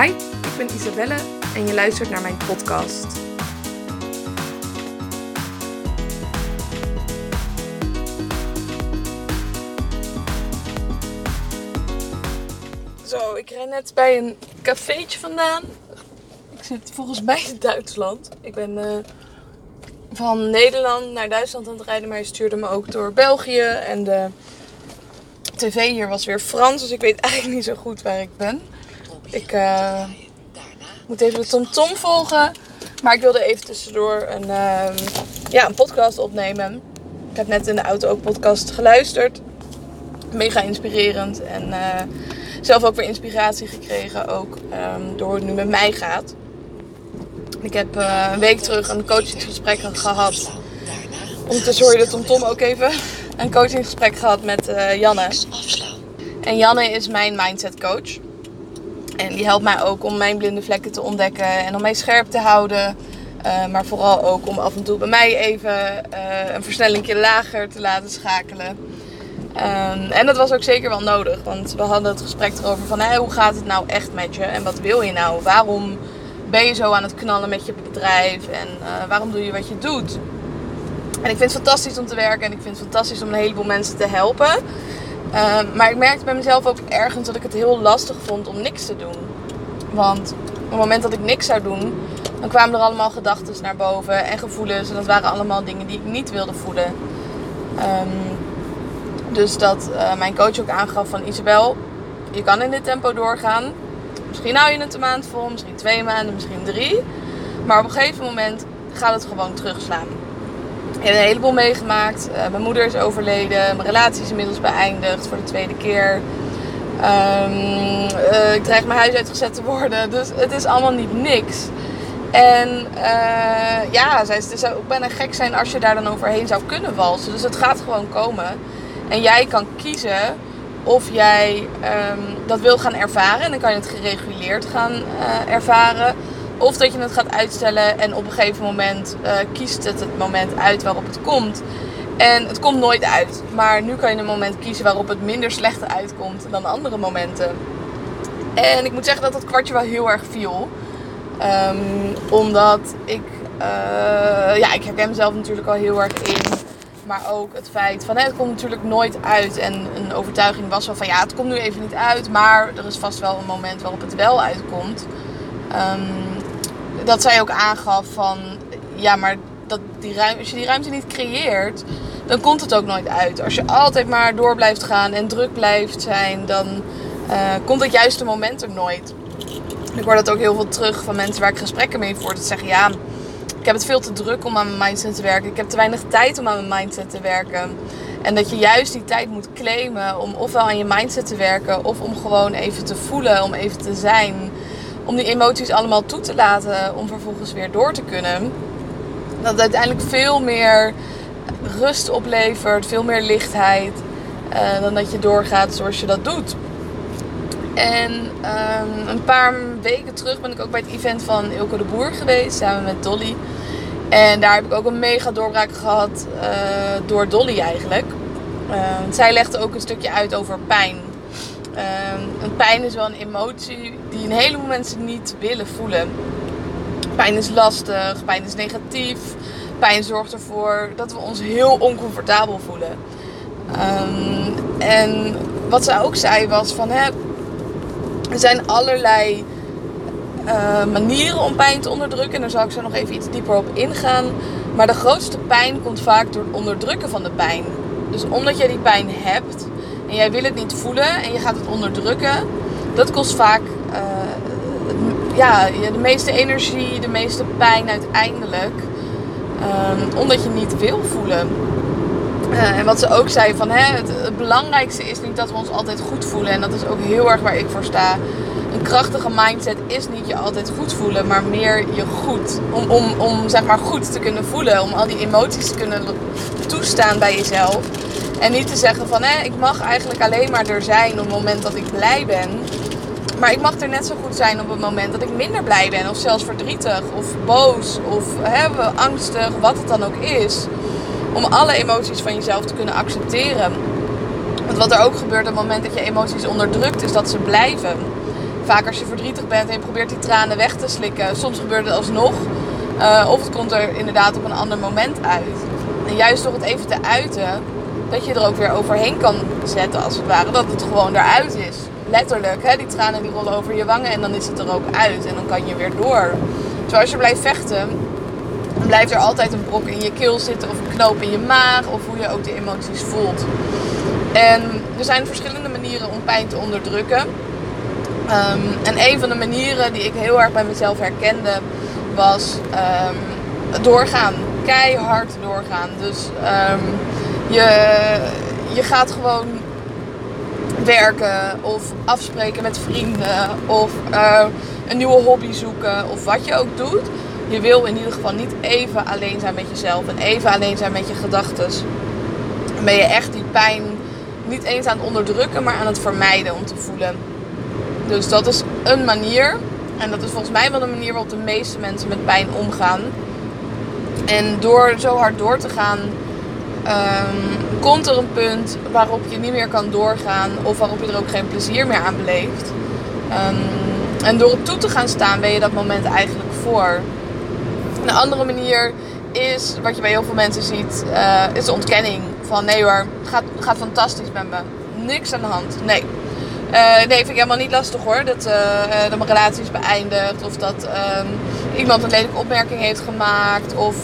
Hi, ik ben Isabelle en je luistert naar mijn podcast. Zo, ik ren net bij een cafeetje vandaan. Ik zit volgens mij in Duitsland. Ik ben eh, van Nederland naar Duitsland aan het rijden, maar je stuurde me ook door België. En de tv hier was weer Frans, dus ik weet eigenlijk niet zo goed waar ik ben. Ik uh, moet even de TomTom -tom volgen. Maar ik wilde even tussendoor een, uh, ja, een podcast opnemen. Ik heb net in de auto ook podcast geluisterd. Mega inspirerend. En uh, zelf ook weer inspiratie gekregen. Ook um, door hoe het nu met mij gaat. Ik heb een week terug een coachingsgesprek gehad. Ondertussen hoor je de -tom ook even. Een coachingsgesprek gehad met Janne. En Janne is mijn mindset coach. En die helpt mij ook om mijn blinde vlekken te ontdekken en om mij scherp te houden. Uh, maar vooral ook om af en toe bij mij even uh, een versnellingje lager te laten schakelen. Um, en dat was ook zeker wel nodig, want we hadden het gesprek erover van hoe gaat het nou echt met je en wat wil je nou? Waarom ben je zo aan het knallen met je bedrijf en uh, waarom doe je wat je doet? En ik vind het fantastisch om te werken en ik vind het fantastisch om een heleboel mensen te helpen. Uh, maar ik merkte bij mezelf ook ergens dat ik het heel lastig vond om niks te doen. Want op het moment dat ik niks zou doen, dan kwamen er allemaal gedachten naar boven en gevoelens. En dat waren allemaal dingen die ik niet wilde voelen. Um, dus dat uh, mijn coach ook aangaf van Isabel, je kan in dit tempo doorgaan. Misschien hou je het een maand vol, misschien twee maanden, misschien drie. Maar op een gegeven moment gaat het gewoon terugslaan. Ik heb een heleboel meegemaakt. Uh, mijn moeder is overleden. Mijn relatie is inmiddels beëindigd voor de tweede keer. Um, uh, ik dreig mijn huis uitgezet te worden. Dus het is allemaal niet niks. En uh, ja, het zou ook bijna gek zijn als je daar dan overheen zou kunnen walsen. Dus het gaat gewoon komen. En jij kan kiezen of jij um, dat wil gaan ervaren. En dan kan je het gereguleerd gaan ervaren. Of dat je het gaat uitstellen en op een gegeven moment uh, kiest het het moment uit waarop het komt. En het komt nooit uit. Maar nu kan je een moment kiezen waarop het minder slecht uitkomt dan andere momenten. En ik moet zeggen dat dat kwartje wel heel erg viel. Um, omdat ik, uh, ja, ik herken mezelf natuurlijk al heel erg in. Maar ook het feit van, het komt natuurlijk nooit uit. En een overtuiging was wel van, ja, het komt nu even niet uit. Maar er is vast wel een moment waarop het wel uitkomt. Um, dat zij ook aangaf van ja, maar dat die ruimte, als je die ruimte niet creëert, dan komt het ook nooit uit. Als je altijd maar door blijft gaan en druk blijft zijn, dan uh, komt het juiste moment er nooit. Ik hoor dat ook heel veel terug van mensen waar ik gesprekken mee voer. Dat zeggen ja, ik heb het veel te druk om aan mijn mindset te werken. Ik heb te weinig tijd om aan mijn mindset te werken. En dat je juist die tijd moet claimen om ofwel aan je mindset te werken of om gewoon even te voelen, om even te zijn om die emoties allemaal toe te laten om vervolgens weer door te kunnen. Dat uiteindelijk veel meer rust oplevert, veel meer lichtheid uh, dan dat je doorgaat zoals je dat doet. En um, een paar weken terug ben ik ook bij het event van Ilko de Boer geweest, samen met Dolly. En daar heb ik ook een mega doorbraak gehad uh, door Dolly eigenlijk. Uh, zij legde ook een stukje uit over pijn. Um, een pijn is wel een emotie die een heleboel mensen niet willen voelen. Pijn is lastig, pijn is negatief. Pijn zorgt ervoor dat we ons heel oncomfortabel voelen. Um, en wat zij ook zei was van hè, er zijn allerlei uh, manieren om pijn te onderdrukken. En daar zal ik zo nog even iets dieper op ingaan. Maar de grootste pijn komt vaak door het onderdrukken van de pijn. Dus omdat jij die pijn hebt, en jij wil het niet voelen en je gaat het onderdrukken, dat kost vaak uh, ja, de meeste energie, de meeste pijn uiteindelijk. Um, omdat je niet wil voelen. Uh, en wat ze ook zei van hè, het, het, belangrijkste is niet dat we ons altijd goed voelen. En dat is ook heel erg waar ik voor sta. Een krachtige mindset is niet je altijd goed voelen, maar meer je goed. Om, om, om zeg maar goed te kunnen voelen. Om al die emoties te kunnen toestaan bij jezelf. En niet te zeggen van hè, ik mag eigenlijk alleen maar er zijn op het moment dat ik blij ben. Maar ik mag er net zo goed zijn op het moment dat ik minder blij ben. Of zelfs verdrietig. Of boos. Of hè, angstig. Wat het dan ook is. Om alle emoties van jezelf te kunnen accepteren. Want wat er ook gebeurt op het moment dat je emoties onderdrukt. Is dat ze blijven. vaak als je verdrietig bent en je probeert die tranen weg te slikken, soms gebeurt het alsnog. Uh, of het komt er inderdaad op een ander moment uit. En juist door het even te uiten, dat je er ook weer overheen kan zetten als het ware. Dat het gewoon eruit is. Letterlijk, hè? die tranen die rollen over je wangen en dan is het er ook uit. En dan kan je weer door. Zoals je blijft vechten, dan blijft er altijd een brok in je keel zitten of een knoop in je maag of hoe je ook de emoties voelt. En er zijn verschillende manieren om pijn te onderdrukken. Um, en een van de manieren die ik heel erg bij mezelf herkende was um, doorgaan. Keihard doorgaan. Dus um, je, je gaat gewoon werken of afspreken met vrienden of uh, een nieuwe hobby zoeken of wat je ook doet. Je wil in ieder geval niet even alleen zijn met jezelf en even alleen zijn met je gedachten. Dan ben je echt die pijn niet eens aan het onderdrukken, maar aan het vermijden om te voelen. Dus dat is een manier. En dat is volgens mij wel de manier waarop de meeste mensen met pijn omgaan. En door zo hard door te gaan, um, komt er een punt waarop je niet meer kan doorgaan of waarop je er ook geen plezier meer aan beleeft. Um, en door het toe te gaan staan ben je dat moment eigenlijk voor. Een andere manier is, wat je bij heel veel mensen ziet, uh, is de ontkenning. Van nee hoor, gaat, gaat fantastisch met me. Niks aan de hand. Nee. Uh, nee, vind ik helemaal niet lastig hoor. Dat, dat mijn relatie is beëindigd. Of dat um, iemand een lelijke opmerking heeft gemaakt. Of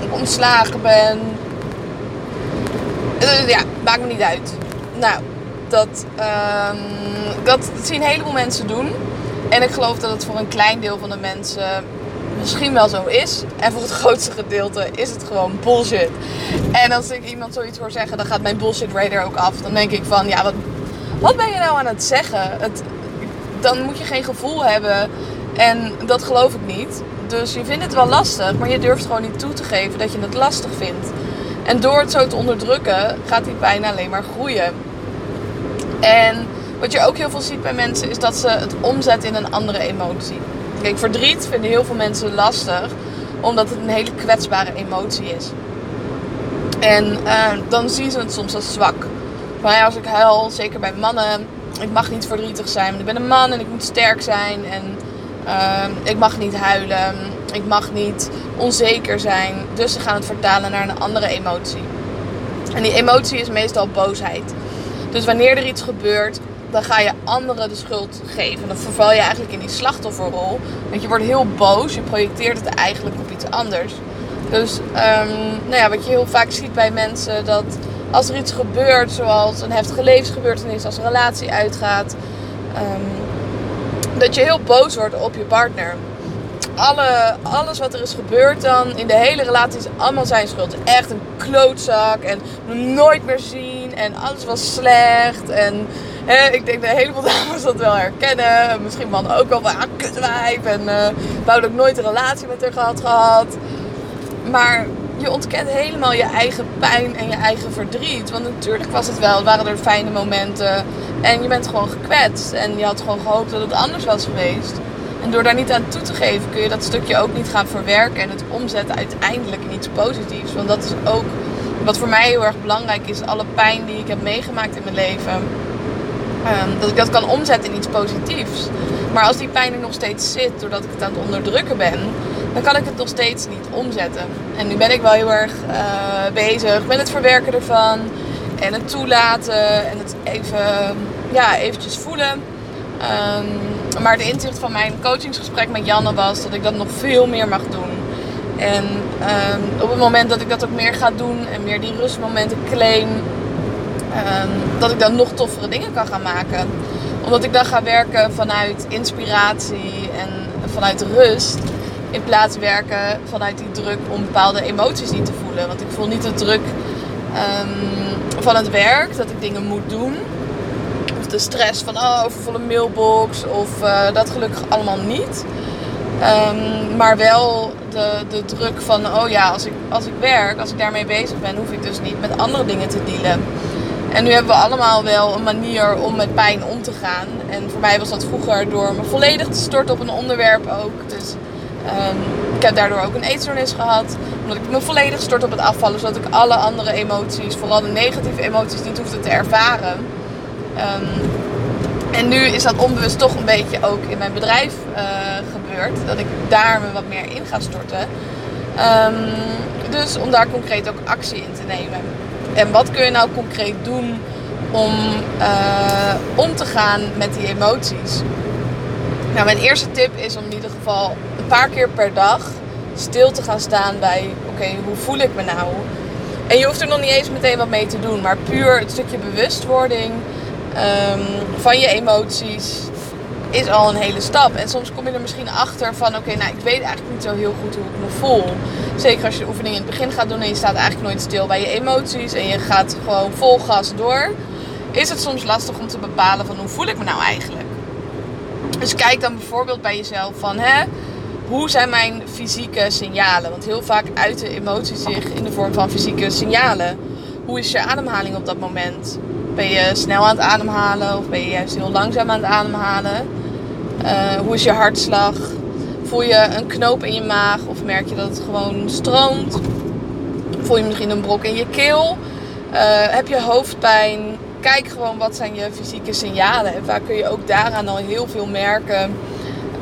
ik ontslagen ben. Uh, ja, maakt me niet uit. Nou, dat, um, dat zien een heleboel mensen doen. En ik geloof dat het voor een klein deel van de mensen misschien wel zo is. En voor het grootste gedeelte is het gewoon bullshit. En als ik iemand zoiets hoor zeggen, dan gaat mijn bullshit radar ook af. Dan denk ik van, ja, wat, wat ben je nou aan het zeggen? Het, dan moet je geen gevoel hebben. En dat geloof ik niet. Dus je vindt het wel lastig, maar je durft gewoon niet toe te geven dat je het lastig vindt. En door het zo te onderdrukken, gaat die pijn alleen maar groeien. En wat je ook heel veel ziet bij mensen, is dat ze het omzetten in een andere emotie. Kijk, verdriet vinden heel veel mensen lastig, omdat het een hele kwetsbare emotie is. En uh, dan zien ze het soms als zwak. Maar ja, als ik huil, zeker bij mannen, ik mag niet verdrietig zijn. Ik ben een man en ik moet sterk zijn. En uh, ik mag niet huilen. Ik mag niet onzeker zijn. Dus ze gaan het vertalen naar een andere emotie. En die emotie is meestal boosheid. Dus wanneer er iets gebeurt, dan ga je anderen de schuld geven. Dan verval je eigenlijk in die slachtofferrol. Want je wordt heel boos, je projecteert het eigenlijk op iets anders. Dus um, nou ja, wat je heel vaak ziet bij mensen, dat als er iets gebeurt, zoals een heftige levensgebeurtenis, als een relatie uitgaat, um, dat je heel boos wordt op je partner. Alle, alles wat er is gebeurd dan in de hele relatie is allemaal zijn schuld. Echt een klootzak en nooit meer zien en alles was slecht. En hè, ik denk dat een heleboel dames dat wel herkennen. Misschien mannen ook wel van, ah, kutwijf. En uh, wou ook nooit een relatie met haar gehad gehad. Maar je ontkent helemaal je eigen pijn en je eigen verdriet. Want natuurlijk was het wel, waren er fijne momenten. En je bent gewoon gekwetst. En je had gewoon gehoopt dat het anders was geweest. En door daar niet aan toe te geven kun je dat stukje ook niet gaan verwerken. En het omzetten uiteindelijk in iets positiefs. Want dat is ook wat voor mij heel erg belangrijk is. Alle pijn die ik heb meegemaakt in mijn leven. Um, dat ik dat kan omzetten in iets positiefs. Maar als die pijn er nog steeds zit, doordat ik het aan het onderdrukken ben, dan kan ik het nog steeds niet omzetten. En nu ben ik wel heel erg uh, bezig met het verwerken ervan. En het toelaten en het even, ja, eventjes voelen. Um, maar de inzicht van mijn coachingsgesprek met Janne was dat ik dat nog veel meer mag doen. En um, op het moment dat ik dat ook meer ga doen en meer die rustmomenten claim, um, dat ik dan nog toffere dingen kan gaan maken. Omdat ik dan ga werken vanuit inspiratie en vanuit rust. In plaats werken vanuit die druk om bepaalde emoties niet te voelen. Want ik voel niet de druk um, van het werk, dat ik dingen moet doen. De stress van oh, overvolle mailbox. Of uh, dat gelukkig allemaal niet. Um, maar wel de, de druk van, oh ja, als ik, als ik werk, als ik daarmee bezig ben, hoef ik dus niet met andere dingen te dealen. En nu hebben we allemaal wel een manier om met pijn om te gaan. En voor mij was dat vroeger door me volledig te storten op een onderwerp ook. Dus um, ik heb daardoor ook een eetstoornis gehad. Omdat ik me volledig stort op het afvallen. Zodat ik alle andere emoties, vooral de negatieve emoties, niet hoefde te ervaren. Um, En nu is dat onbewust toch een beetje ook in mijn bedrijf uh, gebeurd. Dat ik daar me wat meer in ga storten. Um, dus om daar concreet ook actie in te nemen. En wat kun je nou concreet doen om uh, om te gaan met die emoties? Nou, mijn eerste tip is om in ieder geval een paar keer per dag stil te gaan staan bij: oké, hoe voel ik me nou? En je hoeft er nog niet eens meteen wat mee te doen, maar puur het stukje bewustwording um, van je emoties is al een hele stap. En soms kom je er misschien achter van: oké, nou, ik weet eigenlijk niet zo heel goed hoe ik me voel. Zeker als je de oefening in het begin gaat doen en je staat eigenlijk nooit stil bij je emoties en je gaat gewoon vol gas door, is het soms lastig om te bepalen van hoe voel ik me nou eigenlijk. Dus kijk dan bijvoorbeeld bij jezelf van hè, hoe zijn mijn fysieke signalen? Want heel vaak uiten emoties zich in de vorm van fysieke signalen. Hoe is je ademhaling op dat moment? Ben je snel aan het ademhalen of ben je juist heel langzaam aan het ademhalen? Uh, hoe is je hartslag? Voel je een knoop in je maag of merk je dat het gewoon stroomt? Voel je misschien een brok in je keel? Uh, heb je hoofdpijn? Kijk gewoon wat zijn je fysieke signalen. En vaak kun je ook daaraan al heel veel merken.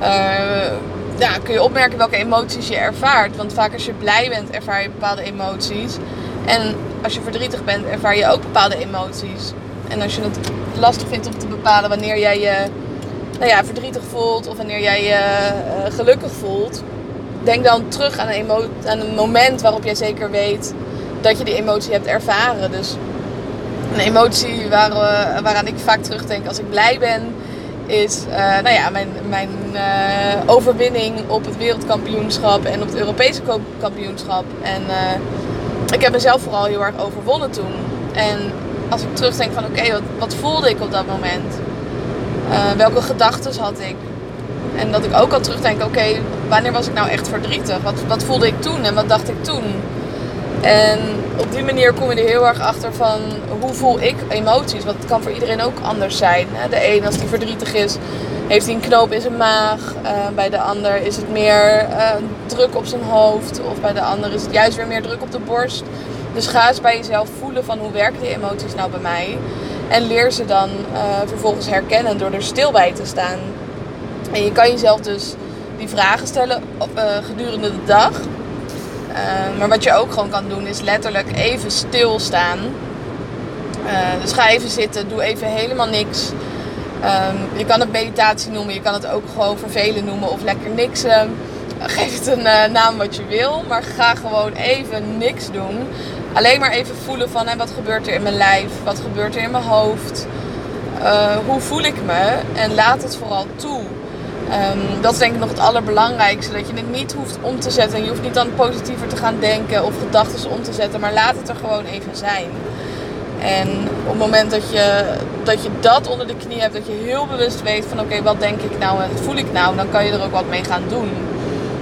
Uh, ja, kun je opmerken welke emoties je ervaart. Want vaak als je blij bent, ervaar je bepaalde emoties. En als je verdrietig bent, ervaar je ook bepaalde emoties. En als je het lastig vindt om te bepalen wanneer jij je nou ja, verdrietig voelt of wanneer jij je uh, gelukkig voelt, denk dan terug aan een, aan een moment waarop jij zeker weet dat je die emotie hebt ervaren. Dus een emotie waar, uh, waaraan ik vaak terugdenk als ik blij ben, is uh, nou ja, mijn, mijn overwinning op het wereldkampioenschap en op het Europese kampioenschap. En ik heb mezelf vooral heel erg overwonnen toen. En als ik terugdenk van oké, wat, wat voelde ik op dat moment? Uh, welke gedachten had ik? En dat ik ook al terugdenk, oké, wanneer was ik nou echt verdrietig? Wat, wat voelde ik toen en wat dacht ik toen? En op die manier kom je er heel erg achter van hoe voel ik emoties? Want het kan voor iedereen ook anders zijn. De een, als die verdrietig is, heeft hij een knoop in zijn maag. Uh, bij de ander is het meer uh, druk op zijn hoofd. Of bij de ander is het juist weer meer druk op de borst. Dus ga eens bij jezelf voelen van hoe werken die emoties nou bij mij. En leer ze dan uh, vervolgens herkennen door er stil bij te staan. En je kan jezelf dus die vragen stellen gedurende de dag. Uh, maar wat je ook gewoon kan doen is letterlijk even stilstaan. dus ga even zitten, doe even helemaal niks. Um, je kan het meditatie noemen, je kan het ook gewoon vervelen noemen of lekker niksen. Geef het een naam wat je wil, maar ga gewoon even niks doen. Alleen maar even voelen van hè, wat gebeurt er in mijn lijf, wat gebeurt er in mijn hoofd, hoe voel ik me en laat het vooral toe. Um, dat is denk ik nog het allerbelangrijkste, dat je het niet hoeft om te zetten. Je hoeft niet dan positiever te gaan denken of gedachten om te zetten, maar laat het er gewoon even zijn. En op het moment dat je, dat je dat onder de knie hebt, dat je heel bewust weet van oké, wat denk ik nou en wat voel ik nou, dan kan je er ook wat mee gaan doen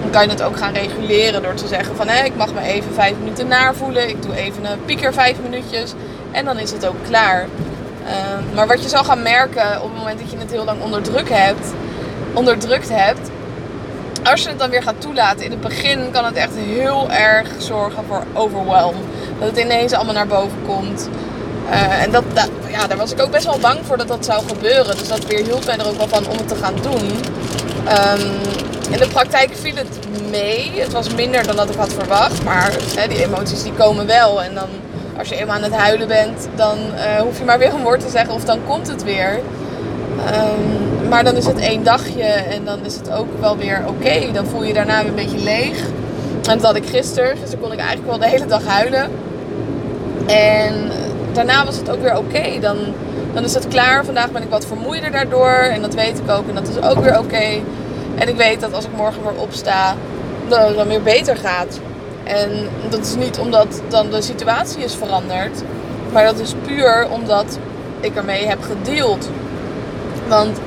dan kan je het ook gaan reguleren door te zeggen van hé, ik mag me even vijf minuten naarvoelen. Ik doe even een pieker vijf minuutjes en dan is het ook klaar. Uh, maar wat je zal gaan merken op het moment dat je het heel lang onderdruk hebt, onderdrukt hebt, als je het dan weer gaat toelaten, in het begin kan het echt heel erg zorgen voor overwhelm. Dat het ineens allemaal naar boven komt. Uh, en dat, ja, daar was ik ook best wel bang voor dat dat zou gebeuren. Dus dat weer hield mij er ook wel van om het te gaan doen. Um, in de praktijk viel het mee. Het was minder dan dat ik had verwacht. Maar hè, die emoties die komen wel. En dan als je eenmaal aan het huilen bent, dan uh, hoef je maar weer een woord te zeggen of dan komt het weer. Um, maar dan is het één dagje en dan is het ook wel weer oké. Dan voel je daarna weer een beetje leeg. En dat had ik gisteren. Gisteren kon ik eigenlijk wel de hele dag huilen. En daarna was het ook weer oké. Dan, dan is het klaar. Vandaag ben ik wat vermoeider daardoor. En dat weet ik ook. En dat is ook weer oké. En ik weet dat als ik morgen weer opsta, dat het dan weer beter gaat. En dat is niet omdat dan de situatie is veranderd. Maar dat is puur omdat ik ermee heb gedeeld. Want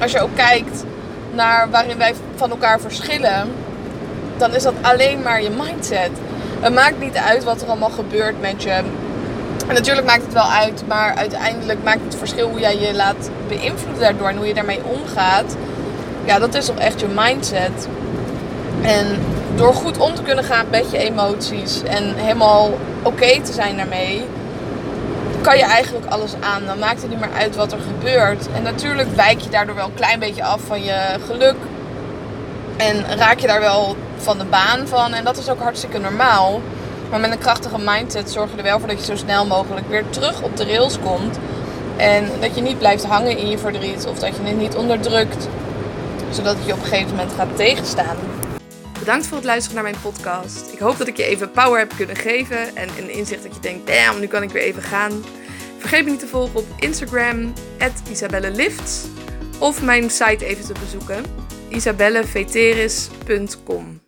als je ook kijkt naar waarin wij van elkaar verschillen, dan is dat alleen maar je mindset. Het maakt niet uit wat er allemaal gebeurt met je. En natuurlijk maakt het wel uit, maar uiteindelijk maakt het verschil hoe jij je laat beïnvloeden daardoor en hoe je daarmee omgaat ja, dat is toch echt je mindset. En door goed om te kunnen gaan met je emoties en helemaal oké te zijn daarmee, kan je eigenlijk alles aan. Dan maakt het niet meer uit wat er gebeurt. En natuurlijk wijk je daardoor wel een klein beetje af van je geluk. En raak je daar wel van de baan van. En dat is ook hartstikke normaal. Maar met een krachtige mindset zorg je er wel voor dat je zo snel mogelijk weer terug op de rails komt. En dat je niet blijft hangen in je verdriet of dat je het niet onderdrukt. Zodat het je op een gegeven moment gaat tegenstaan. Bedankt voor het luisteren naar mijn podcast. Ik hoop dat ik je even power heb kunnen geven en een inzicht dat je denkt, damn, nu kan ik weer even gaan. Vergeet me niet te volgen op Instagram, isabellelifts. Of mijn site even te bezoeken, isabelleveteris.com.